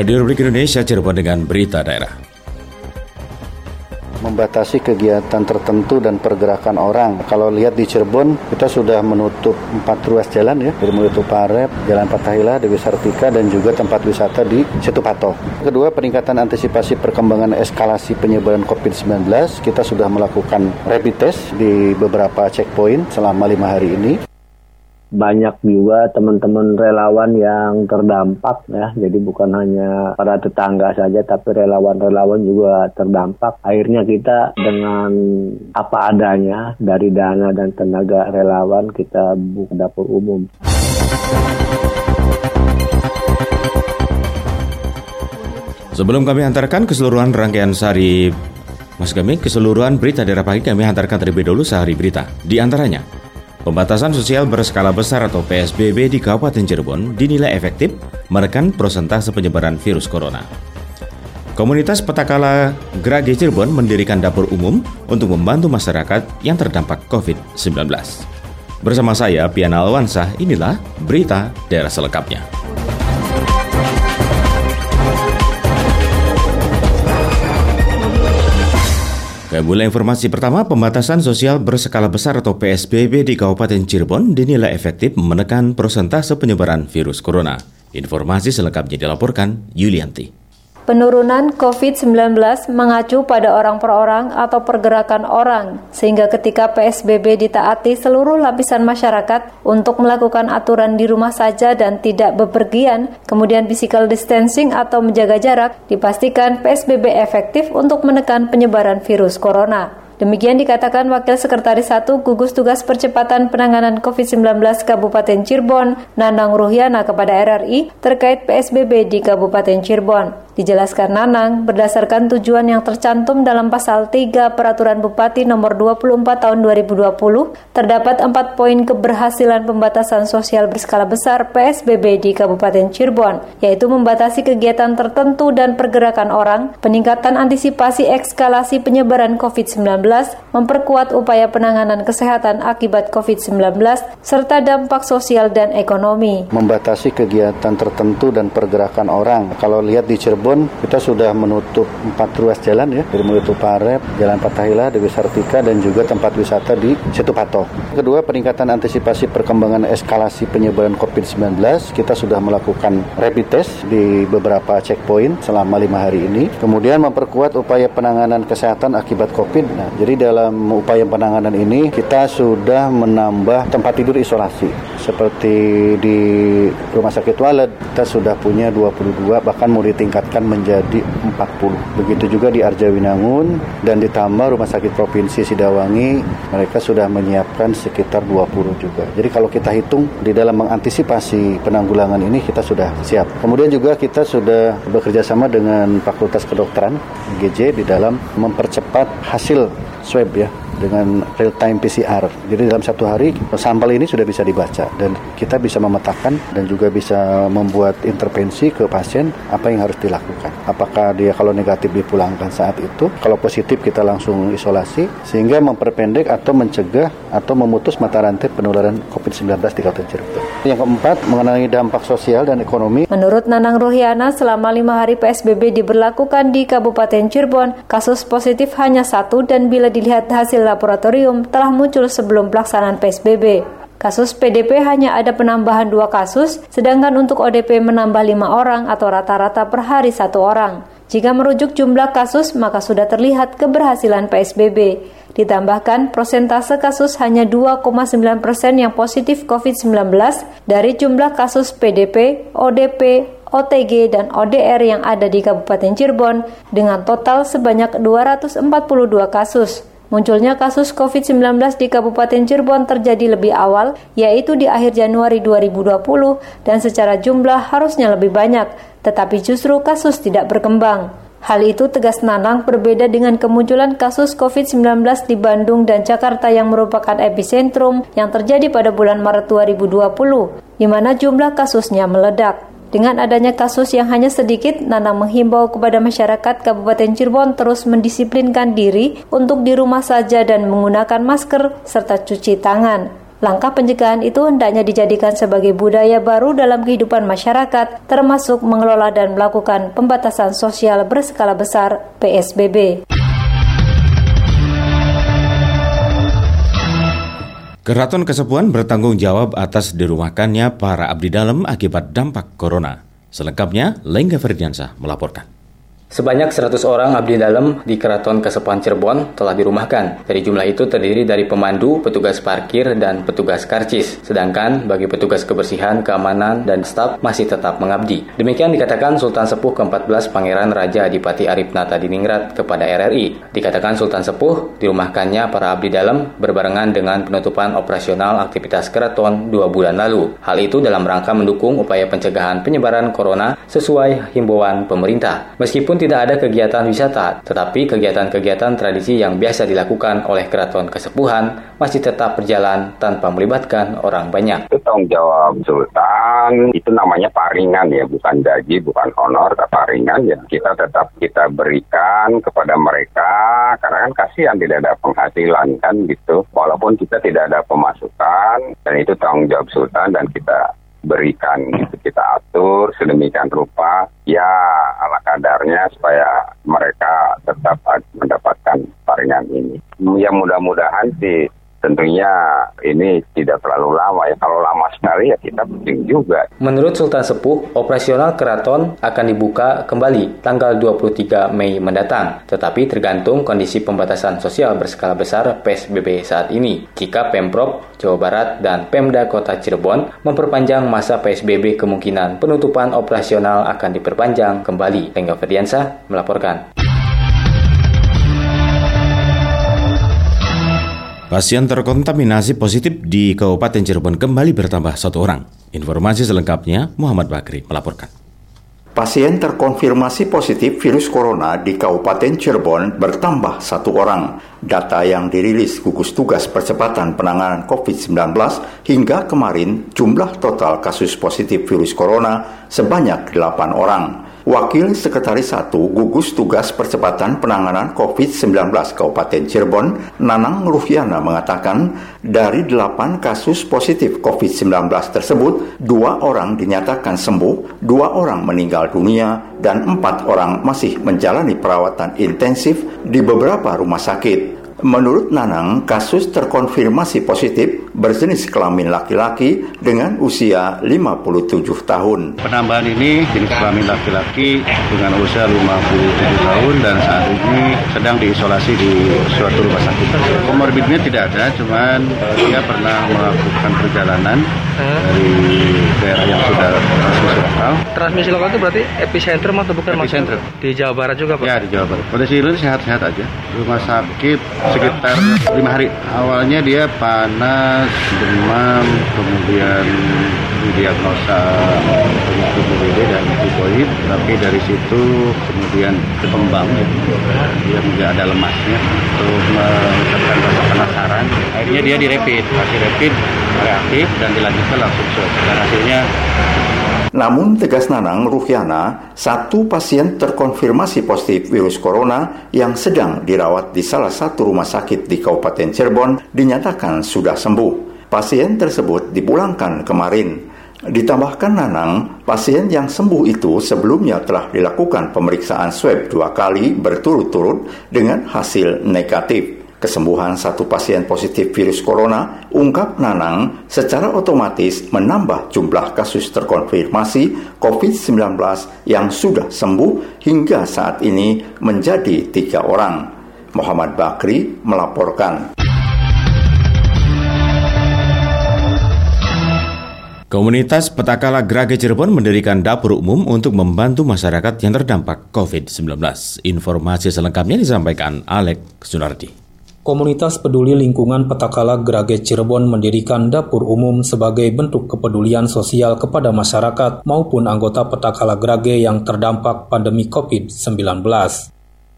Radio Republik Indonesia Cirebon dengan berita daerah. Membatasi kegiatan tertentu dan pergerakan orang. Kalau lihat di Cirebon, kita sudah menutup empat ruas jalan ya, dari mulai Tuparep, Jalan Patahila, Dewi Sartika, dan juga tempat wisata di Situ Pato. Kedua, peningkatan antisipasi perkembangan eskalasi penyebaran COVID-19. Kita sudah melakukan rapid test di beberapa checkpoint selama lima hari ini banyak juga teman-teman relawan yang terdampak ya. Jadi bukan hanya para tetangga saja tapi relawan-relawan juga terdampak. Akhirnya kita dengan apa adanya dari dana dan tenaga relawan kita buka dapur umum. Sebelum kami antarkan keseluruhan rangkaian sehari Mas kami keseluruhan berita daerah pagi kami antarkan terlebih dahulu sehari berita. Di antaranya, Pembatasan sosial berskala besar atau PSBB di Kabupaten Cirebon dinilai efektif menekan persentase penyebaran virus corona. Komunitas Petakala Gerage Cirebon mendirikan dapur umum untuk membantu masyarakat yang terdampak COVID-19. Bersama saya, Piana Alwansah, inilah berita daerah selengkapnya. Mulai informasi pertama, pembatasan sosial berskala besar atau PSBB di Kabupaten Cirebon dinilai efektif menekan persentase penyebaran virus corona. Informasi selengkapnya dilaporkan Yulianti. Penurunan COVID-19 mengacu pada orang per orang atau pergerakan orang, sehingga ketika PSBB ditaati seluruh lapisan masyarakat untuk melakukan aturan di rumah saja dan tidak bepergian, kemudian physical distancing atau menjaga jarak, dipastikan PSBB efektif untuk menekan penyebaran virus corona. Demikian dikatakan Wakil Sekretaris 1 Gugus Tugas Percepatan Penanganan COVID-19 Kabupaten Cirebon, Nanang Ruhiana kepada RRI terkait PSBB di Kabupaten Cirebon. Dijelaskan Nanang, berdasarkan tujuan yang tercantum dalam pasal 3 Peraturan Bupati nomor 24 tahun 2020, terdapat empat poin keberhasilan pembatasan sosial berskala besar PSBB di Kabupaten Cirebon, yaitu membatasi kegiatan tertentu dan pergerakan orang, peningkatan antisipasi ekskalasi penyebaran COVID-19, memperkuat upaya penanganan kesehatan akibat COVID-19, serta dampak sosial dan ekonomi. Membatasi kegiatan tertentu dan pergerakan orang. Kalau lihat di Cirebon, kita sudah menutup empat ruas jalan ya dari mulai Tuparep, Jalan Patahila, Dewi Sartika dan juga tempat wisata di Situ Pato. Kedua peningkatan antisipasi perkembangan eskalasi penyebaran COVID-19 kita sudah melakukan rapid test di beberapa checkpoint selama lima hari ini. Kemudian memperkuat upaya penanganan kesehatan akibat COVID. Nah, jadi dalam upaya penanganan ini kita sudah menambah tempat tidur isolasi seperti di Rumah Sakit Walet kita sudah punya 22 bahkan mau ditingkatkan menjadi 40. Begitu juga di Arjawinangun dan ditambah Rumah Sakit Provinsi Sidawangi, mereka sudah menyiapkan sekitar 20 juga. Jadi kalau kita hitung di dalam mengantisipasi penanggulangan ini kita sudah siap. Kemudian juga kita sudah bekerja sama dengan Fakultas Kedokteran GJ di dalam mempercepat hasil swab ya dengan real time PCR. Jadi dalam satu hari sampel ini sudah bisa dibaca dan kita bisa memetakan dan juga bisa membuat intervensi ke pasien apa yang harus dilakukan. Apakah dia kalau negatif dipulangkan saat itu, kalau positif kita langsung isolasi sehingga memperpendek atau mencegah atau memutus mata rantai penularan COVID-19 di Kabupaten Cirebon. Yang keempat mengenai dampak sosial dan ekonomi. Menurut Nanang Rohiana, selama lima hari PSBB diberlakukan di Kabupaten Cirebon, kasus positif hanya satu dan bila dilihat hasil laboratorium telah muncul sebelum pelaksanaan PSBB. Kasus PDP hanya ada penambahan dua kasus, sedangkan untuk ODP menambah lima orang atau rata-rata per hari satu orang. Jika merujuk jumlah kasus, maka sudah terlihat keberhasilan PSBB. Ditambahkan, prosentase kasus hanya 2,9 persen yang positif COVID-19 dari jumlah kasus PDP, ODP, OTG, dan ODR yang ada di Kabupaten Cirebon dengan total sebanyak 242 kasus. Munculnya kasus COVID-19 di Kabupaten Cirebon terjadi lebih awal, yaitu di akhir Januari 2020 dan secara jumlah harusnya lebih banyak, tetapi justru kasus tidak berkembang. Hal itu tegas Nanang berbeda dengan kemunculan kasus COVID-19 di Bandung dan Jakarta yang merupakan epicentrum yang terjadi pada bulan Maret 2020, di mana jumlah kasusnya meledak. Dengan adanya kasus yang hanya sedikit, Nanang menghimbau kepada masyarakat Kabupaten Cirebon terus mendisiplinkan diri untuk di rumah saja dan menggunakan masker serta cuci tangan. Langkah pencegahan itu hendaknya dijadikan sebagai budaya baru dalam kehidupan masyarakat, termasuk mengelola dan melakukan pembatasan sosial berskala besar PSBB. Keraton Kesepuan bertanggung jawab atas dirumahkannya para abdi dalam akibat dampak corona. Selengkapnya, Lengga Ferdiansa melaporkan. Sebanyak 100 orang abdi dalam di Keraton Kesepuan Cirebon telah dirumahkan. Dari jumlah itu terdiri dari pemandu, petugas parkir, dan petugas karcis. Sedangkan bagi petugas kebersihan, keamanan, dan staf masih tetap mengabdi. Demikian dikatakan Sultan Sepuh ke-14 Pangeran Raja Adipati Arif Nata Diningrat kepada RRI. Dikatakan Sultan Sepuh dirumahkannya para abdi dalam berbarengan dengan penutupan operasional aktivitas keraton dua bulan lalu. Hal itu dalam rangka mendukung upaya pencegahan penyebaran corona sesuai himbauan pemerintah. Meskipun tidak ada kegiatan wisata, tetapi kegiatan-kegiatan tradisi yang biasa dilakukan oleh keraton kesepuhan masih tetap berjalan tanpa melibatkan orang banyak. Itu tanggung jawab Sultan, itu namanya paringan ya, bukan gaji, bukan honor, tapi paringan ya. Kita tetap kita berikan kepada mereka, karena kan kasihan tidak ada penghasilan kan gitu. Walaupun kita tidak ada pemasukan, dan itu tanggung jawab Sultan dan kita berikan gitu kita atur sedemikian rupa ya ala kadarnya supaya mereka tetap mendapatkan paringan ini. Ya mudah-mudahan sih tentunya ini tidak terlalu lama ya. Kalau lama sekali ya kita penting juga. Menurut Sultan Sepuh, operasional keraton akan dibuka kembali tanggal 23 Mei mendatang. Tetapi tergantung kondisi pembatasan sosial berskala besar PSBB saat ini. Jika Pemprov Jawa Barat dan Pemda Kota Cirebon memperpanjang masa PSBB kemungkinan penutupan operasional akan diperpanjang kembali. Tengah Ferdiansa melaporkan. Pasien terkontaminasi positif di Kabupaten Cirebon kembali bertambah satu orang. Informasi selengkapnya Muhammad Bakri melaporkan. Pasien terkonfirmasi positif virus corona di Kabupaten Cirebon bertambah satu orang. Data yang dirilis gugus tugas percepatan penanganan COVID-19 hingga kemarin jumlah total kasus positif virus corona sebanyak 8 orang. Wakil Sekretaris 1 Gugus Tugas Percepatan Penanganan COVID-19 Kabupaten Cirebon, Nanang Ruhiana mengatakan, dari 8 kasus positif COVID-19 tersebut, dua orang dinyatakan sembuh, dua orang meninggal dunia, dan empat orang masih menjalani perawatan intensif di beberapa rumah sakit. Menurut Nanang, kasus terkonfirmasi positif berjenis kelamin laki-laki dengan usia 57 tahun. Penambahan ini jenis kelamin laki-laki dengan usia 57 tahun dan saat ini sedang diisolasi di suatu rumah sakit. Komorbidnya tidak ada, cuman dia pernah melakukan perjalanan dari daerah yang sudah transmisi lokal. Transmisi lokal itu berarti epicentrum atau bukan? Epicentrum. Di Jawa Barat juga Pak? Ya, di Jawa Barat. Kondisi ini sehat-sehat aja. Rumah sakit sekitar lima hari. Awalnya dia panas, demam, kemudian didiagnosa penyakit DBD dan tipoid, tapi dari situ kemudian berkembang ya. dia juga ada lemasnya untuk mengucapkan rasa penasaran. Akhirnya dia direpit, hasil rapid reaktif dan dilanjutkan langsung swab. Hasilnya namun tegas Nanang Ruhiana, satu pasien terkonfirmasi positif virus corona yang sedang dirawat di salah satu rumah sakit di Kabupaten Cirebon dinyatakan sudah sembuh. Pasien tersebut dipulangkan kemarin. Ditambahkan Nanang, pasien yang sembuh itu sebelumnya telah dilakukan pemeriksaan swab dua kali berturut-turut dengan hasil negatif. Kesembuhan satu pasien positif virus corona, ungkap Nanang, secara otomatis menambah jumlah kasus terkonfirmasi COVID-19 yang sudah sembuh hingga saat ini menjadi tiga orang. Muhammad Bakri melaporkan. Komunitas Petakala Grage Cirebon mendirikan dapur umum untuk membantu masyarakat yang terdampak COVID-19. Informasi selengkapnya disampaikan Alek Sunardi. Komunitas Peduli Lingkungan Petakala Grage Cirebon mendirikan dapur umum sebagai bentuk kepedulian sosial kepada masyarakat maupun anggota Petakala Grage yang terdampak pandemi COVID-19.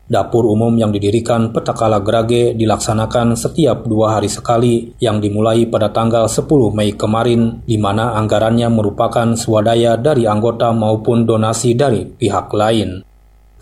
Dapur umum yang didirikan Petakala Grage dilaksanakan setiap dua hari sekali yang dimulai pada tanggal 10 Mei kemarin di mana anggarannya merupakan swadaya dari anggota maupun donasi dari pihak lain.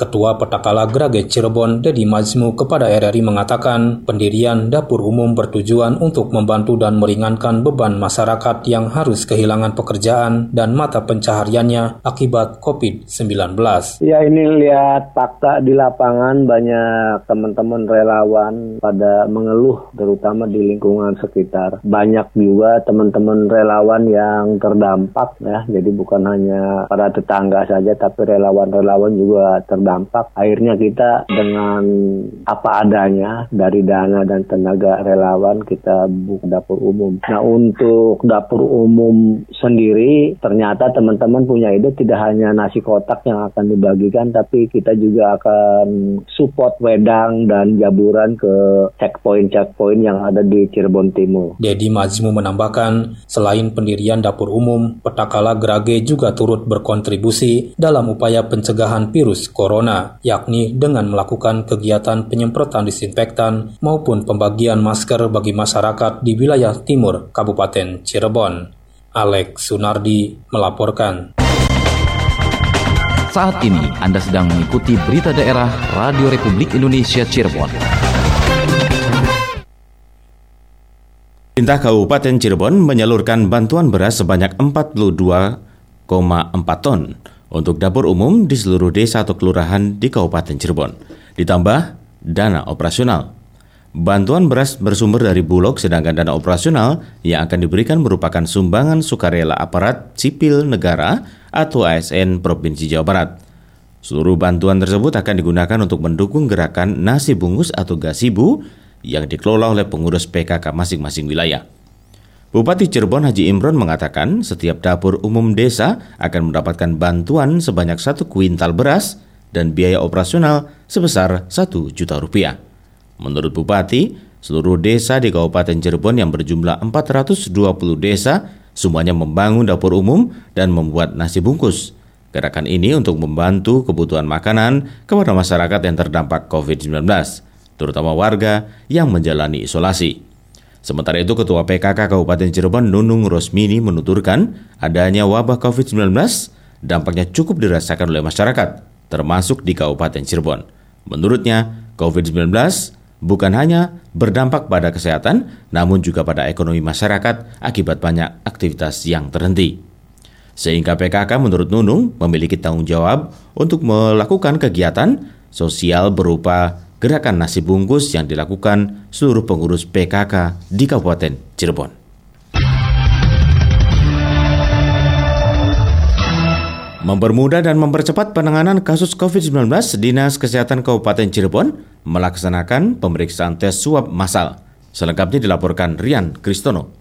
Ketua Petakala Grage Cirebon, Dedi Majmu kepada RRI mengatakan pendirian dapur umum bertujuan untuk membantu dan meringankan beban masyarakat yang harus kehilangan pekerjaan dan mata pencahariannya akibat COVID-19. Ya ini lihat fakta di lapangan banyak teman-teman relawan pada mengeluh terutama di lingkungan sekitar. Banyak juga teman-teman relawan yang terdampak ya, jadi bukan hanya para tetangga saja tapi relawan-relawan juga terdampak terdampak. Akhirnya kita dengan apa adanya dari dana dan tenaga relawan kita buka dapur umum. Nah untuk dapur umum sendiri ternyata teman-teman punya ide tidak hanya nasi kotak yang akan dibagikan tapi kita juga akan support wedang dan jaburan ke checkpoint-checkpoint yang ada di Cirebon Timur. Dedi Mazmu menambahkan, selain pendirian dapur umum, Petakala Grage juga turut berkontribusi dalam upaya pencegahan virus corona corona, yakni dengan melakukan kegiatan penyemprotan disinfektan maupun pembagian masker bagi masyarakat di wilayah timur Kabupaten Cirebon. Alex Sunardi melaporkan. Saat ini Anda sedang mengikuti berita daerah Radio Republik Indonesia Cirebon. Pemerintah Kabupaten Cirebon menyalurkan bantuan beras sebanyak 42,4 ton untuk dapur umum di seluruh desa atau kelurahan di Kabupaten Cirebon. Ditambah dana operasional. Bantuan beras bersumber dari Bulog sedangkan dana operasional yang akan diberikan merupakan sumbangan sukarela aparat sipil negara atau ASN Provinsi Jawa Barat. Seluruh bantuan tersebut akan digunakan untuk mendukung gerakan nasi bungkus atau gasibu yang dikelola oleh pengurus PKK masing-masing wilayah. Bupati Cirebon Haji Imron mengatakan setiap dapur umum desa akan mendapatkan bantuan sebanyak satu kuintal beras dan biaya operasional sebesar satu juta rupiah. Menurut Bupati, seluruh desa di Kabupaten Cirebon yang berjumlah 420 desa semuanya membangun dapur umum dan membuat nasi bungkus. Gerakan ini untuk membantu kebutuhan makanan kepada masyarakat yang terdampak COVID-19, terutama warga yang menjalani isolasi. Sementara itu, Ketua PKK Kabupaten Cirebon Nunung Rosmini menuturkan adanya wabah COVID-19 dampaknya cukup dirasakan oleh masyarakat, termasuk di Kabupaten Cirebon. Menurutnya, COVID-19 bukan hanya berdampak pada kesehatan, namun juga pada ekonomi masyarakat akibat banyak aktivitas yang terhenti. Sehingga PKK menurut Nunung memiliki tanggung jawab untuk melakukan kegiatan sosial berupa gerakan nasi bungkus yang dilakukan seluruh pengurus PKK di Kabupaten Cirebon. Mempermudah dan mempercepat penanganan kasus COVID-19, Dinas Kesehatan Kabupaten Cirebon melaksanakan pemeriksaan tes swab massal. Selengkapnya dilaporkan Rian Kristono.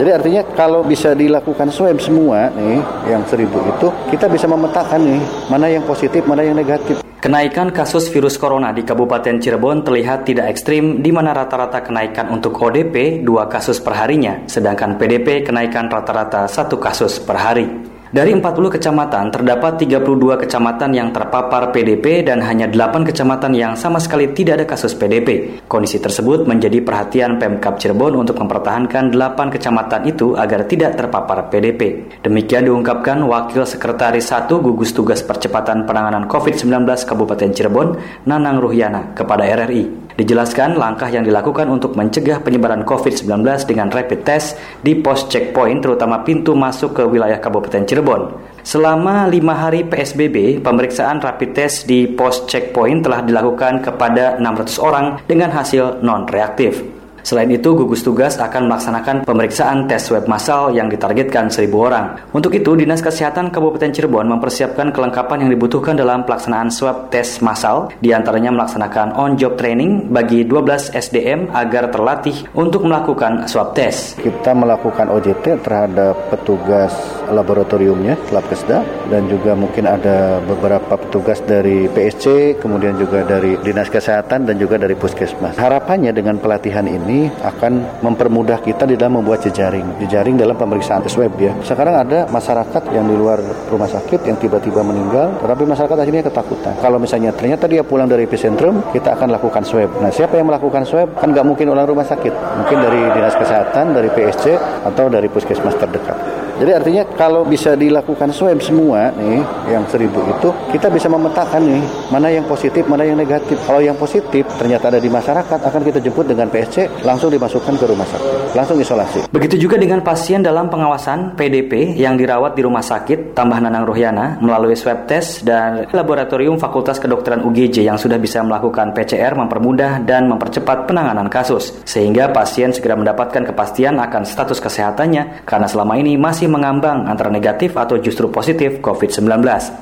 Jadi artinya kalau bisa dilakukan swab semua nih yang seribu itu kita bisa memetakan nih mana yang positif mana yang negatif. Kenaikan kasus virus corona di Kabupaten Cirebon terlihat tidak ekstrim di mana rata-rata kenaikan untuk ODP dua kasus per harinya, sedangkan PDP kenaikan rata-rata satu kasus per hari. Dari 40 kecamatan, terdapat 32 kecamatan yang terpapar PDP dan hanya 8 kecamatan yang sama sekali tidak ada kasus PDP. Kondisi tersebut menjadi perhatian Pemkap Cirebon untuk mempertahankan 8 kecamatan itu agar tidak terpapar PDP. Demikian diungkapkan Wakil Sekretaris 1 Gugus Tugas Percepatan Penanganan COVID-19 Kabupaten Cirebon, Nanang Ruhyana, kepada RRI. Dijelaskan langkah yang dilakukan untuk mencegah penyebaran COVID-19 dengan rapid test di pos checkpoint terutama pintu masuk ke wilayah Kabupaten Cirebon. Selama lima hari PSBB, pemeriksaan rapid test di pos checkpoint telah dilakukan kepada 600 orang dengan hasil non-reaktif. Selain itu, gugus tugas akan melaksanakan pemeriksaan tes swab massal yang ditargetkan 1000 orang. Untuk itu, Dinas Kesehatan Kabupaten Cirebon mempersiapkan kelengkapan yang dibutuhkan dalam pelaksanaan swab tes massal, di antaranya melaksanakan on-job training bagi 12 SDM agar terlatih untuk melakukan swab tes. Kita melakukan OJT terhadap petugas laboratoriumnya, Labkesda, dan juga mungkin ada beberapa petugas dari PSC, kemudian juga dari Dinas Kesehatan dan juga dari Puskesmas. Harapannya dengan pelatihan ini ini akan mempermudah kita di dalam membuat jejaring. Jejaring dalam pemeriksaan tes web ya. Sekarang ada masyarakat yang di luar rumah sakit yang tiba-tiba meninggal, tetapi masyarakat akhirnya ketakutan. Kalau misalnya ternyata dia pulang dari epicentrum, kita akan lakukan swab. Nah, siapa yang melakukan swab? Kan nggak mungkin orang rumah sakit. Mungkin dari dinas kesehatan, dari PSC, atau dari puskesmas terdekat. Jadi artinya kalau bisa dilakukan swab semua nih yang seribu itu kita bisa memetakan nih mana yang positif, mana yang negatif. Kalau yang positif ternyata ada di masyarakat akan kita jemput dengan PSC langsung dimasukkan ke rumah sakit, langsung isolasi. Begitu juga dengan pasien dalam pengawasan PDP yang dirawat di rumah sakit tambah Nanang Rohyana melalui swab test dan laboratorium Fakultas Kedokteran UGJ yang sudah bisa melakukan PCR mempermudah dan mempercepat penanganan kasus sehingga pasien segera mendapatkan kepastian akan status kesehatannya karena selama ini masih mengambang antara negatif atau justru positif COVID-19.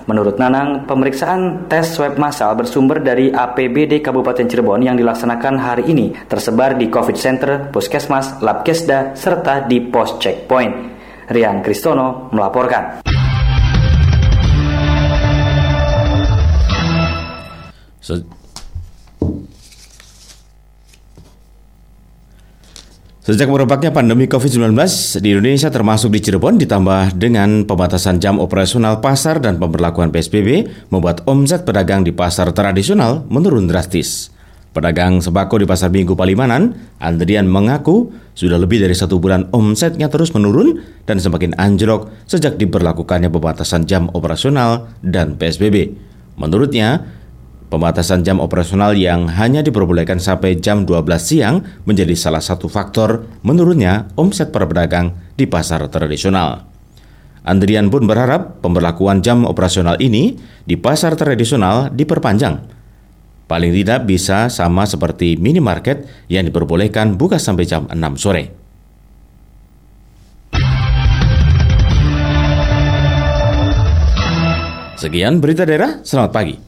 Menurut Nanang, pemeriksaan tes swab massal bersumber dari APBD Kabupaten Cirebon yang dilaksanakan hari ini tersebar di COVID Center, Puskesmas, Labkesda, serta di pos checkpoint. Rian Kristono melaporkan. Se Sejak merebaknya pandemi COVID-19 di Indonesia termasuk di Cirebon ditambah dengan pembatasan jam operasional pasar dan pemberlakuan PSBB membuat omset pedagang di pasar tradisional menurun drastis. Pedagang sembako di Pasar Minggu Palimanan, Andrian mengaku sudah lebih dari satu bulan omsetnya terus menurun dan semakin anjlok sejak diberlakukannya pembatasan jam operasional dan PSBB. Menurutnya, Pembatasan jam operasional yang hanya diperbolehkan sampai jam 12 siang menjadi salah satu faktor menurunnya omset para pedagang di pasar tradisional. Andrian pun berharap pemberlakuan jam operasional ini di pasar tradisional diperpanjang. Paling tidak bisa sama seperti minimarket yang diperbolehkan buka sampai jam 6 sore. Sekian berita daerah, selamat pagi.